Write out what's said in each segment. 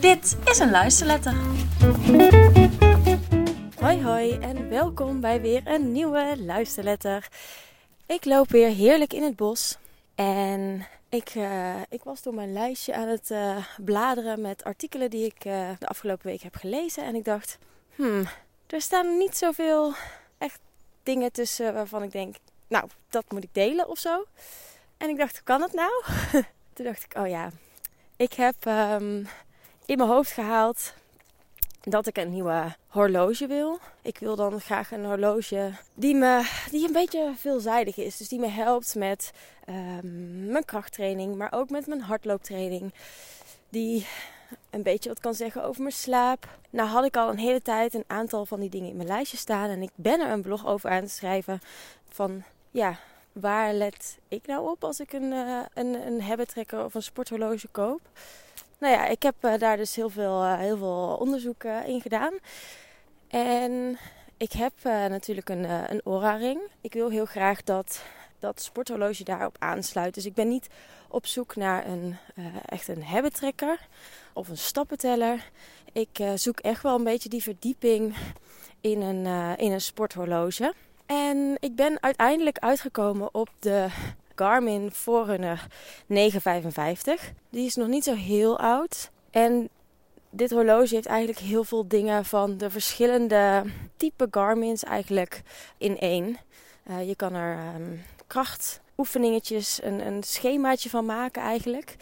Dit is een luisterletter. Hoi hoi en welkom bij weer een nieuwe luisterletter. Ik loop weer heerlijk in het bos en ik, uh, ik was door mijn lijstje aan het uh, bladeren met artikelen die ik uh, de afgelopen week heb gelezen en ik dacht, hmm, er staan niet zoveel echt dingen tussen waarvan ik denk, nou, dat moet ik delen of zo. En ik dacht, kan dat nou? Toen dacht ik, oh ja, ik heb um, in mijn hoofd gehaald dat ik een nieuwe horloge wil. Ik wil dan graag een horloge die, me, die een beetje veelzijdig is. Dus die me helpt met um, mijn krachttraining, maar ook met mijn hardlooptraining. Die een beetje wat kan zeggen over mijn slaap. Nou had ik al een hele tijd een aantal van die dingen in mijn lijstje staan. En ik ben er een blog over aan het schrijven. Van ja, waar let ik nou op als ik een, uh, een, een habit of een sporthorloge koop? Nou ja, ik heb uh, daar dus heel veel, uh, heel veel onderzoek in gedaan. En ik heb natuurlijk een, een Oura-ring. Ik wil heel graag dat dat sporthorloge daarop aansluit. Dus ik ben niet op zoek naar een, echt een habit of een stappenteller. Ik zoek echt wel een beetje die verdieping in een, in een sporthorloge. En ik ben uiteindelijk uitgekomen op de Garmin Forerunner 955. Die is nog niet zo heel oud. En dit horloge heeft eigenlijk heel veel dingen van de verschillende type Garmin's eigenlijk in één. Uh, je kan er um, krachtoefeningetjes, een, een schemaatje van maken eigenlijk.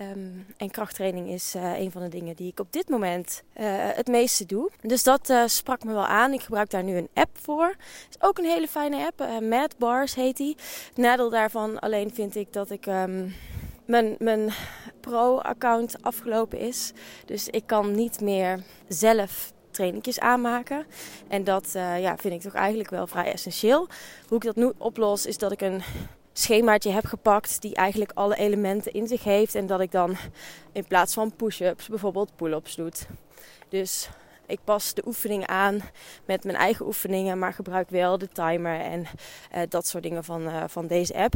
Um, en krachttraining is uh, een van de dingen die ik op dit moment uh, het meeste doe. Dus dat uh, sprak me wel aan. Ik gebruik daar nu een app voor. is ook een hele fijne app. Mad Bars heet die. Het nadeel daarvan alleen vind ik dat ik um, mijn, mijn pro-account afgelopen is. Dus ik kan niet meer zelf trainingjes aanmaken. En dat ja, vind ik toch eigenlijk wel vrij essentieel. Hoe ik dat nu oplos is dat ik een schemaatje heb gepakt die eigenlijk alle elementen in zich heeft. En dat ik dan in plaats van push-ups bijvoorbeeld pull-ups doe. Dus ik pas de oefening aan met mijn eigen oefeningen, maar gebruik wel de timer en uh, dat soort dingen van, uh, van deze app.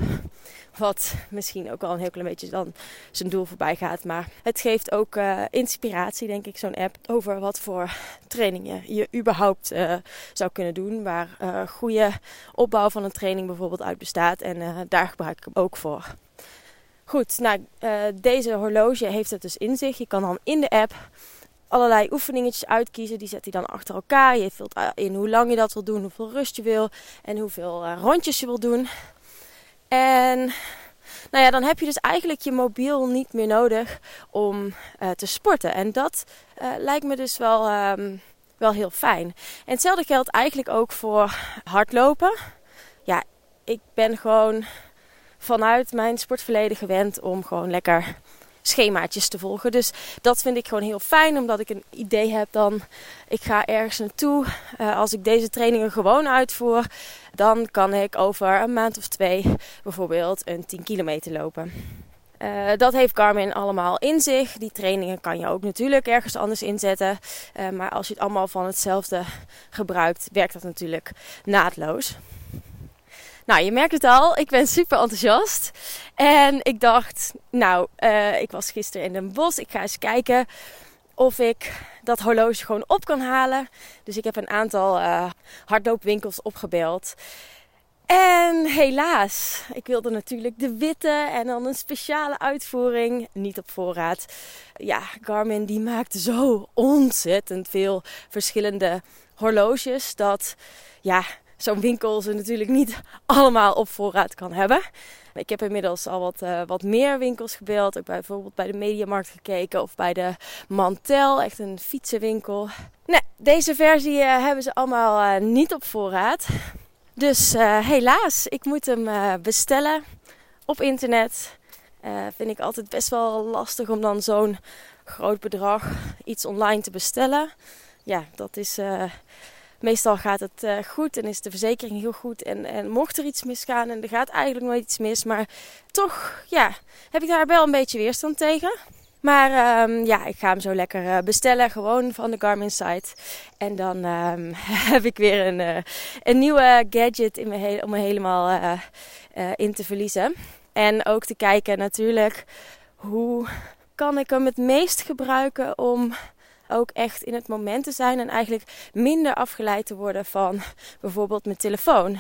Wat misschien ook al een heel klein beetje dan zijn doel voorbij gaat. Maar het geeft ook uh, inspiratie, denk ik, zo'n app over wat voor trainingen je überhaupt zou kunnen doen. Waar goede opbouw van een training bijvoorbeeld uit bestaat. En daar gebruik ik hem ook voor. Goed, nou, deze horloge heeft het dus in zich. Je kan dan in de app allerlei oefeningetjes uitkiezen. Die zet hij dan achter elkaar. Je vult in hoe lang je dat wil doen, hoeveel rust je wil en hoeveel uh, rondjes je wil doen. En nou ja, dan heb je dus eigenlijk je mobiel niet meer nodig om uh, te sporten. En dat uh, lijkt me dus wel, um, wel heel fijn. En hetzelfde geldt eigenlijk ook voor hardlopen. Ja, ik ben gewoon vanuit mijn sportverleden gewend om gewoon lekker schemaatjes te volgen. Dus dat vind ik gewoon heel fijn, omdat ik een idee heb dan ik ga ergens naartoe. Uh, als ik deze trainingen gewoon uitvoer, dan kan ik over een maand of twee bijvoorbeeld een 10 kilometer lopen. Uh, dat heeft Garmin allemaal in zich. Die trainingen kan je ook natuurlijk ergens anders inzetten. Uh, maar als je het allemaal van hetzelfde gebruikt, werkt dat natuurlijk naadloos. Nou, je merkt het al, ik ben super enthousiast. En ik dacht, nou, uh, ik was gisteren in Den Bosch. Ik ga eens kijken of ik dat horloge gewoon op kan halen. Dus ik heb een aantal uh, hardloopwinkels opgebeld. En helaas, ik wilde natuurlijk de witte en dan een speciale uitvoering. Niet op voorraad. Ja, Garmin die maakt zo ontzettend veel verschillende horloges. Dat ja, zo'n winkel ze natuurlijk niet allemaal op voorraad kan hebben. Ik heb inmiddels al wat, uh, wat meer winkels gebeld. Ook bijvoorbeeld bij de Mediamarkt gekeken of bij de Mantel, echt een fietsenwinkel. Nee, deze versie uh, hebben ze allemaal uh, niet op voorraad. Dus helaas, ik moet hem bestellen op internet. vind ik altijd best wel lastig om dan zo'n groot bedrag iets online te bestellen. Ja, dat is meestal gaat het uh, goed en is de verzekering heel goed. En, en mocht er iets misgaan en er gaat eigenlijk nooit iets mis. Maar toch, ja, heb ik daar wel een beetje weerstand tegen. Maar um, ja, ik ga hem zo lekker uh, bestellen, gewoon van de Garmin site. En dan um, heb ik weer een, uh, een nieuwe gadget in me om me helemaal in te verliezen. En ook te kijken natuurlijk hoe kan ik hem het meest gebruiken om ook echt in het moment te zijn en eigenlijk minder afgeleid te worden van bijvoorbeeld mijn telefoon.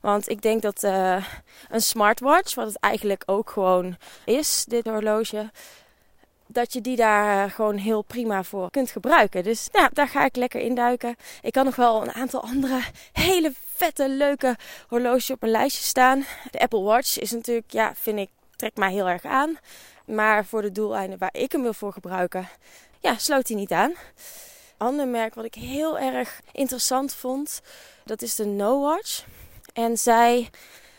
Want ik denk dat uh, een smartwatch, wat het eigenlijk ook gewoon is, dit horloge, dat je die daar gewoon heel prima voor kunt gebruiken. Dus ja, daar ga ik lekker induiken. Ik kan nog wel een aantal andere hele vette, leuke horloges op mijn lijstje staan. De Apple Watch is natuurlijk, ja, vind ik, trekt mij heel erg aan. Maar voor de doeleinden waar ik hem wil voor gebruiken, ja, sloot hij niet aan. Ander merk wat ik heel erg interessant vond, dat is de No Watch. En zij,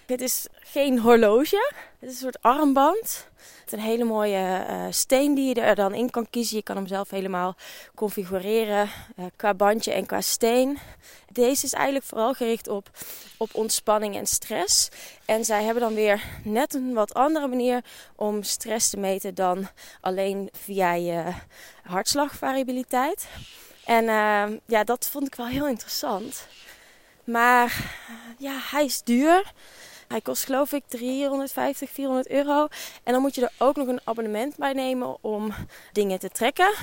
het is geen horloge, het is een soort armband. Het is een hele mooie uh, steen die je er dan in kan kiezen. Je kan hem zelf helemaal configureren uh, qua bandje en qua steen. Deze is eigenlijk vooral gericht op, op ontspanning en stress. En zij hebben dan weer net een wat andere manier om stress te meten dan alleen via je hartslagvariabiliteit. En uh, ja, dat vond ik wel heel interessant. Maar ja, hij is duur. Hij kost geloof ik 350, 400 euro. En dan moet je er ook nog een abonnement bij nemen om dingen te trekken.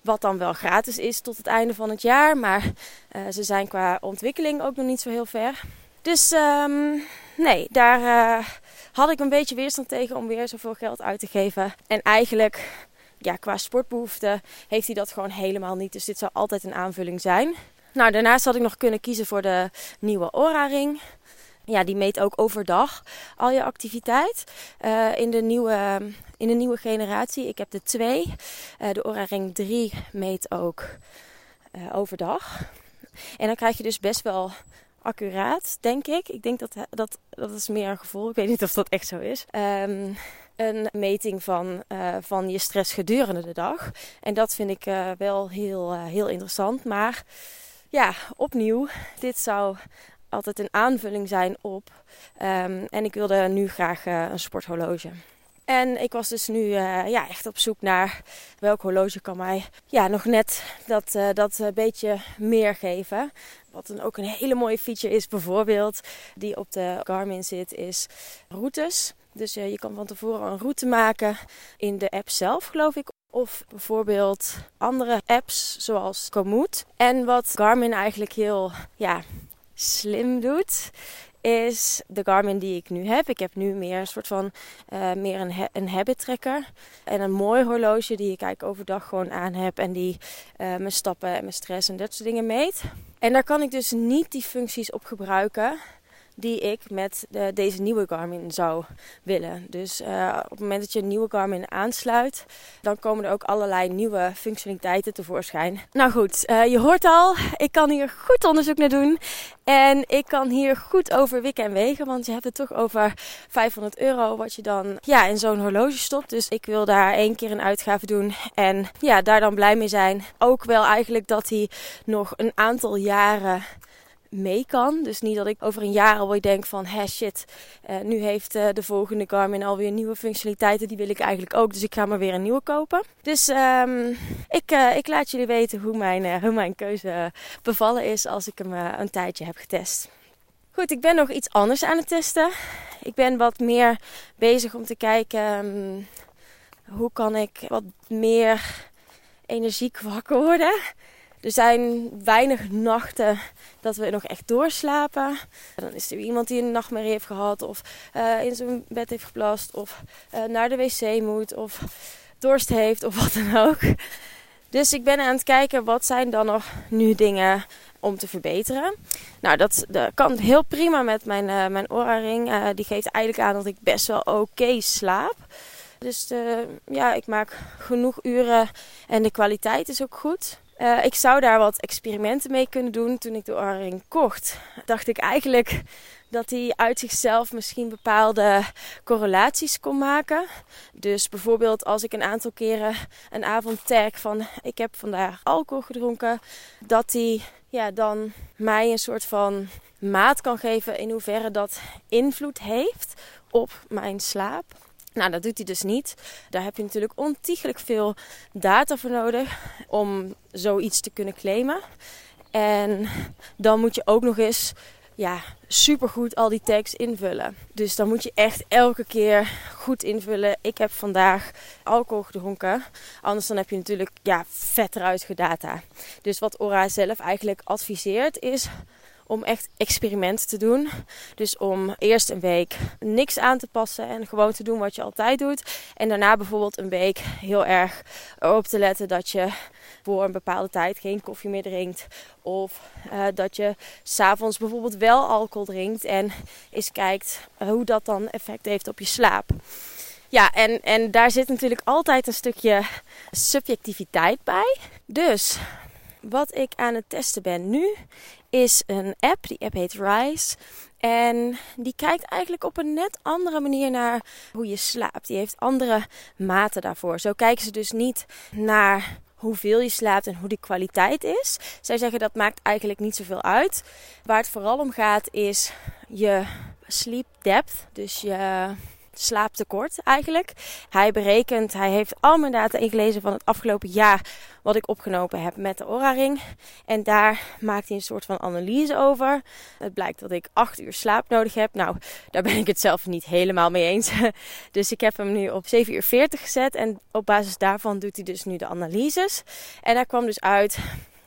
Wat dan wel gratis is tot het einde van het jaar. Maar uh, ze zijn qua ontwikkeling ook nog niet zo heel ver. Dus um, nee, daar uh, had ik een beetje weerstand tegen om weer zoveel geld uit te geven. En eigenlijk, ja, qua sportbehoeften heeft hij dat gewoon helemaal niet. Dus dit zou altijd een aanvulling zijn. Nou, daarnaast had ik nog kunnen kiezen voor de nieuwe Aura-ring. Ja, die meet ook overdag al je activiteit. Uh, in, de nieuwe, in de nieuwe generatie, ik heb de 2. Uh, de Aura Ring 3 meet ook uh, overdag. En dan krijg je dus best wel accuraat, denk ik. Ik denk dat dat, dat is meer een gevoel. Ik weet niet of dat echt zo is. Um, een meting van, van je stress gedurende de dag. En dat vind ik wel heel, heel interessant. Maar ja, opnieuw, dit zou altijd een aanvulling zijn op. Um, en ik wilde nu graag uh, een sporthorloge. En ik was dus nu uh, ja, echt op zoek naar welk horloge kan mij ja, nog net dat, uh, dat beetje meer geven. Wat dan ook een hele mooie feature is, bijvoorbeeld, die op de Garmin zit, is routes. Dus je kan van tevoren een route maken in de app zelf, geloof ik. Of bijvoorbeeld andere apps zoals Komoot. En wat Garmin eigenlijk heel ja, slim doet, is de Garmin die ik nu heb. Ik heb nu meer een soort van uh, meer een, een habit tracker. En een mooi horloge die ik eigenlijk overdag gewoon aan heb. En die uh, mijn stappen en mijn stress en dat soort dingen meet. En daar kan ik dus niet die functies op gebruiken die ik met de, deze nieuwe Garmin zou willen. Dus uh, op het moment dat je een nieuwe Garmin aansluit, dan komen er ook allerlei nieuwe functionaliteiten tevoorschijn. Nou goed, uh, je hoort al, ik kan hier goed onderzoek naar doen. En ik kan hier goed over wikken en wegen, want je hebt het toch over 500 euro wat je dan ja, in zo'n horloge stopt. Dus ik wil daar één keer een uitgave doen en ja, daar dan blij mee zijn. Ook wel eigenlijk dat hij nog een aantal jaren mee kan. Dus niet dat ik over een jaar alweer denk van, hé shit, uh, nu heeft uh, de volgende Garmin alweer nieuwe functionaliteiten. Die wil ik eigenlijk ook, dus ik ga maar weer een nieuwe kopen. Dus um, ik, uh, ik laat jullie weten hoe mijn, hoe mijn keuze bevallen is als ik hem een tijdje heb getest. Goed, ik ben nog iets anders aan het testen. Ik ben wat meer bezig om te kijken um, hoe kan ik wat meer energiek wakker worden. Er zijn weinig nachten dat we nog echt doorslapen. Dan is er iemand die een nachtmerrie heeft gehad, of uh, in zijn bed heeft geplast, of uh, naar de wc moet, of dorst heeft, of wat dan ook. Dus ik ben aan het kijken wat zijn dan nog nu dingen om te verbeteren. Nou, dat, kan heel prima met mijn, uh, mijn die geeft eigenlijk aan dat ik best wel oké slaap. Dus ja, ik maak genoeg uren en de kwaliteit is ook goed. Uh, ik zou daar wat experimenten mee kunnen doen. Toen ik de Oura-ring kocht, dacht ik eigenlijk dat hij uit zichzelf misschien bepaalde correlaties kon maken. Dus bijvoorbeeld als ik een aantal keren een avond tag van ik heb vandaag alcohol gedronken, dat hij ja, dan mij een soort van maat kan geven in hoeverre dat invloed heeft op mijn slaap. Nou, dat doet hij dus niet. Daar heb je natuurlijk ontiegelijk veel data voor nodig om zoiets te kunnen claimen. En dan moet je ook nog eens ja, supergoed al die tags invullen. Dus dan moet je echt elke keer goed invullen. Ik heb vandaag alcohol gedronken. Anders dan heb je natuurlijk ja, vet eruit data. Dus wat Ora zelf eigenlijk adviseert is om echt experimenten te doen. Dus om eerst een week niks aan te passen en gewoon te doen wat je altijd doet. En daarna bijvoorbeeld een week heel erg op te letten dat je voor een bepaalde tijd geen koffie meer drinkt. Of uh, dat je s'avonds bijvoorbeeld wel alcohol drinkt en eens kijkt hoe dat dan effect heeft op je slaap. Ja, en, en daar zit natuurlijk altijd een stukje subjectiviteit bij. Dus wat ik aan het testen ben nu is een app. Die app heet Rise. En die kijkt eigenlijk op een net andere manier naar hoe je slaapt. Die heeft andere maten daarvoor. Zo kijken ze dus niet naar hoeveel je slaapt en hoe die kwaliteit is. Zij zeggen dat maakt eigenlijk niet zoveel uit. Waar het vooral om gaat is je sleep depth. Dus je slaaptekort eigenlijk. Hij berekent, hij heeft al mijn data ingelezen van het afgelopen jaar wat ik opgenomen heb met de Oura-ring. En daar maakt hij een soort van analyse over. Het blijkt dat ik 8 uur slaap nodig heb. Nou, daar ben ik het zelf niet helemaal mee eens. Dus ik heb hem nu op 7 uur 40 gezet. En op basis daarvan doet hij dus nu de analyses. En daar kwam dus uit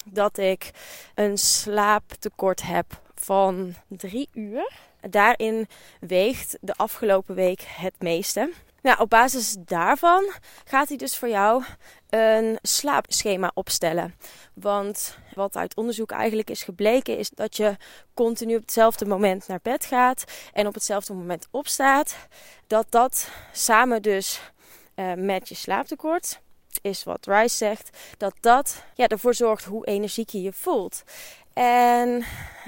dat ik een slaaptekort heb van 3 uur. Daarin weegt de afgelopen week het meeste. Nou, op basis daarvan gaat hij dus voor jou een slaapschema opstellen. Want wat uit onderzoek eigenlijk is gebleken, is dat je continu op hetzelfde moment naar bed gaat en op hetzelfde moment opstaat. Dat dat samen dus uh, met je slaaptekort, is wat Rice zegt, dat dat ja, ervoor zorgt hoe energiek je je voelt. En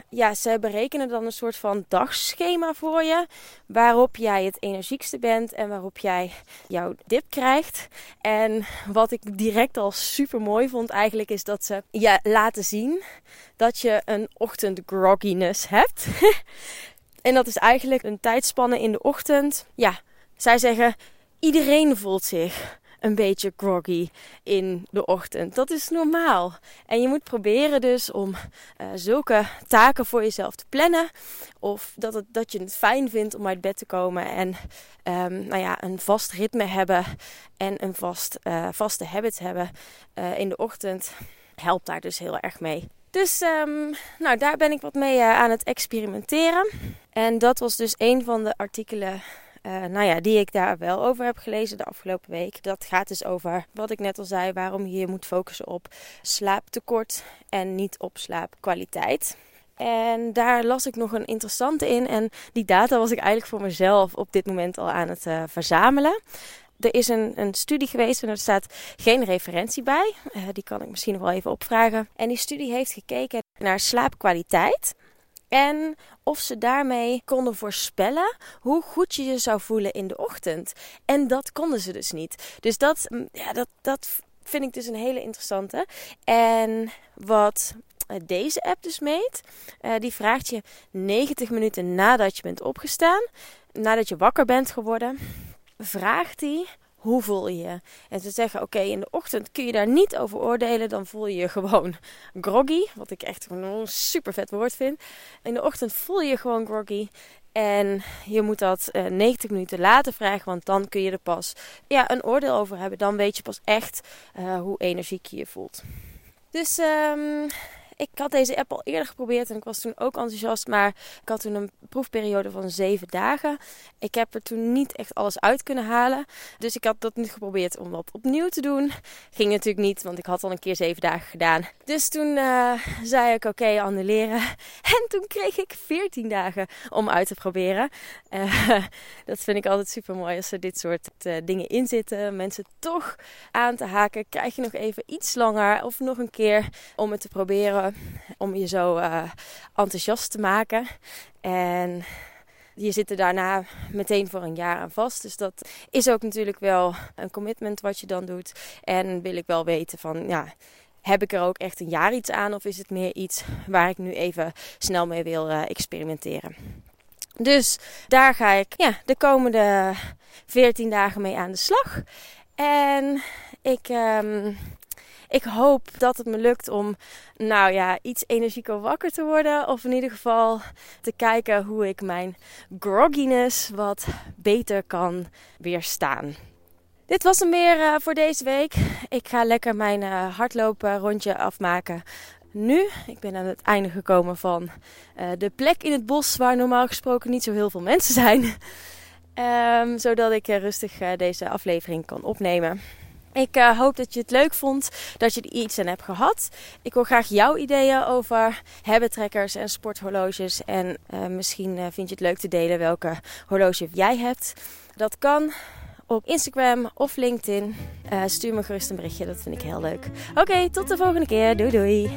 ja, ze berekenen dan een soort van dagschema voor je. Waarop jij het energiekste bent en waarop jij jouw dip krijgt. En wat ik direct al super mooi vond eigenlijk is dat ze je laten zien dat je een ochtend grogginess hebt. en dat is eigenlijk een tijdspanne in de ochtend. Ja, zij zeggen iedereen voelt zich een beetje groggy in de ochtend. Dat is normaal. En je moet proberen dus om uh, zulke taken voor jezelf te plannen. Of dat, het, dat je het fijn vindt om uit bed te komen en um, nou ja, een vast ritme hebben en een vast, uh, vaste habit hebben uh, in de ochtend. Helpt daar dus heel erg mee. Dus um, nou, daar ben ik wat mee aan het experimenteren. En dat was dus een van de artikelen uh, nou ja, die ik daar wel over heb gelezen de afgelopen week. Dat gaat dus over wat ik net al zei, waarom je je moet focussen op slaaptekort en niet op slaapkwaliteit. En daar las ik nog een interessante in. En die data was ik eigenlijk voor mezelf op dit moment al aan het uh, verzamelen. Er is een, een, studie geweest en er staat geen referentie bij. Uh, die kan ik misschien nog wel even opvragen. En die studie heeft gekeken naar slaapkwaliteit. En of ze daarmee konden voorspellen hoe goed je je zou voelen in de ochtend. En dat konden ze dus niet. Dus dat, mm, ja, dat, dat vind ik dus een hele interessante. En wat eh, deze app dus meet, uh, die vraagt je 90 minuten nadat je bent opgestaan, nadat je wakker bent geworden, vraagt die hoe voel je je? En ze zeggen, oké, in de ochtend kun je daar niet over oordelen. Dan voel je je gewoon groggy. Wat ik echt een super vet woord vind. In de ochtend voel je je gewoon groggy. En je moet dat uh, eh, 90 minuten later vragen, want dan kun je er pas ja, een oordeel over hebben. Dan weet je pas echt uh, hoe energiek je je voelt. Dus um, ik had deze app al eerder geprobeerd en ik was toen ook enthousiast. Maar ik had toen een proefperiode van zeven dagen. Ik heb er toen niet echt alles uit kunnen halen. Dus ik had dat nu geprobeerd om dat opnieuw te doen. Ging natuurlijk niet, want ik had al een keer zeven dagen gedaan. Dus toen uh, zei ik oké, okay, annuleren. En toen kreeg ik 14 dagen om uit te proberen. Uh, dat vind ik altijd super mooi als er dit soort uh, dingen in zitten. Mensen toch aan te haken. Krijg je nog even iets langer of nog een keer om het te proberen om je zo uh, enthousiast te maken. En je zit er daarna meteen voor een jaar aan vast. Dus dat is ook natuurlijk wel een commitment wat je dan doet. En wil ik wel weten van ja. Heb ik er ook echt een jaar iets aan of is het meer iets waar ik nu even snel mee wil uh, experimenteren? Dus daar ga ik ja, de komende 14 dagen mee aan de slag. En ik um, Ik hoop dat het me lukt om, nou ja, iets energieker wakker te worden. Of in ieder geval te kijken hoe ik mijn grogginess wat beter kan weerstaan. Dit was hem weer uh, voor deze week. Ik ga lekker mijn uh, hardlopen rondje afmaken. Nu, ik ben aan het einde gekomen van uh, de plek in het bos waar normaal gesproken niet zo heel veel mensen zijn. um, zodat ik rustig deze aflevering kan opnemen. Ik uh, hoop dat je het leuk vond, dat je er iets aan hebt gehad. Ik wil graag jouw ideeën over hebbetrekkers en sporthorloges. En uh, misschien uh, vind je het leuk te delen welke horloge jij hebt. Dat kan op Instagram of LinkedIn. stuur me gerust een berichtje, dat vind ik heel leuk. Oké, tot de volgende keer. Doei doei.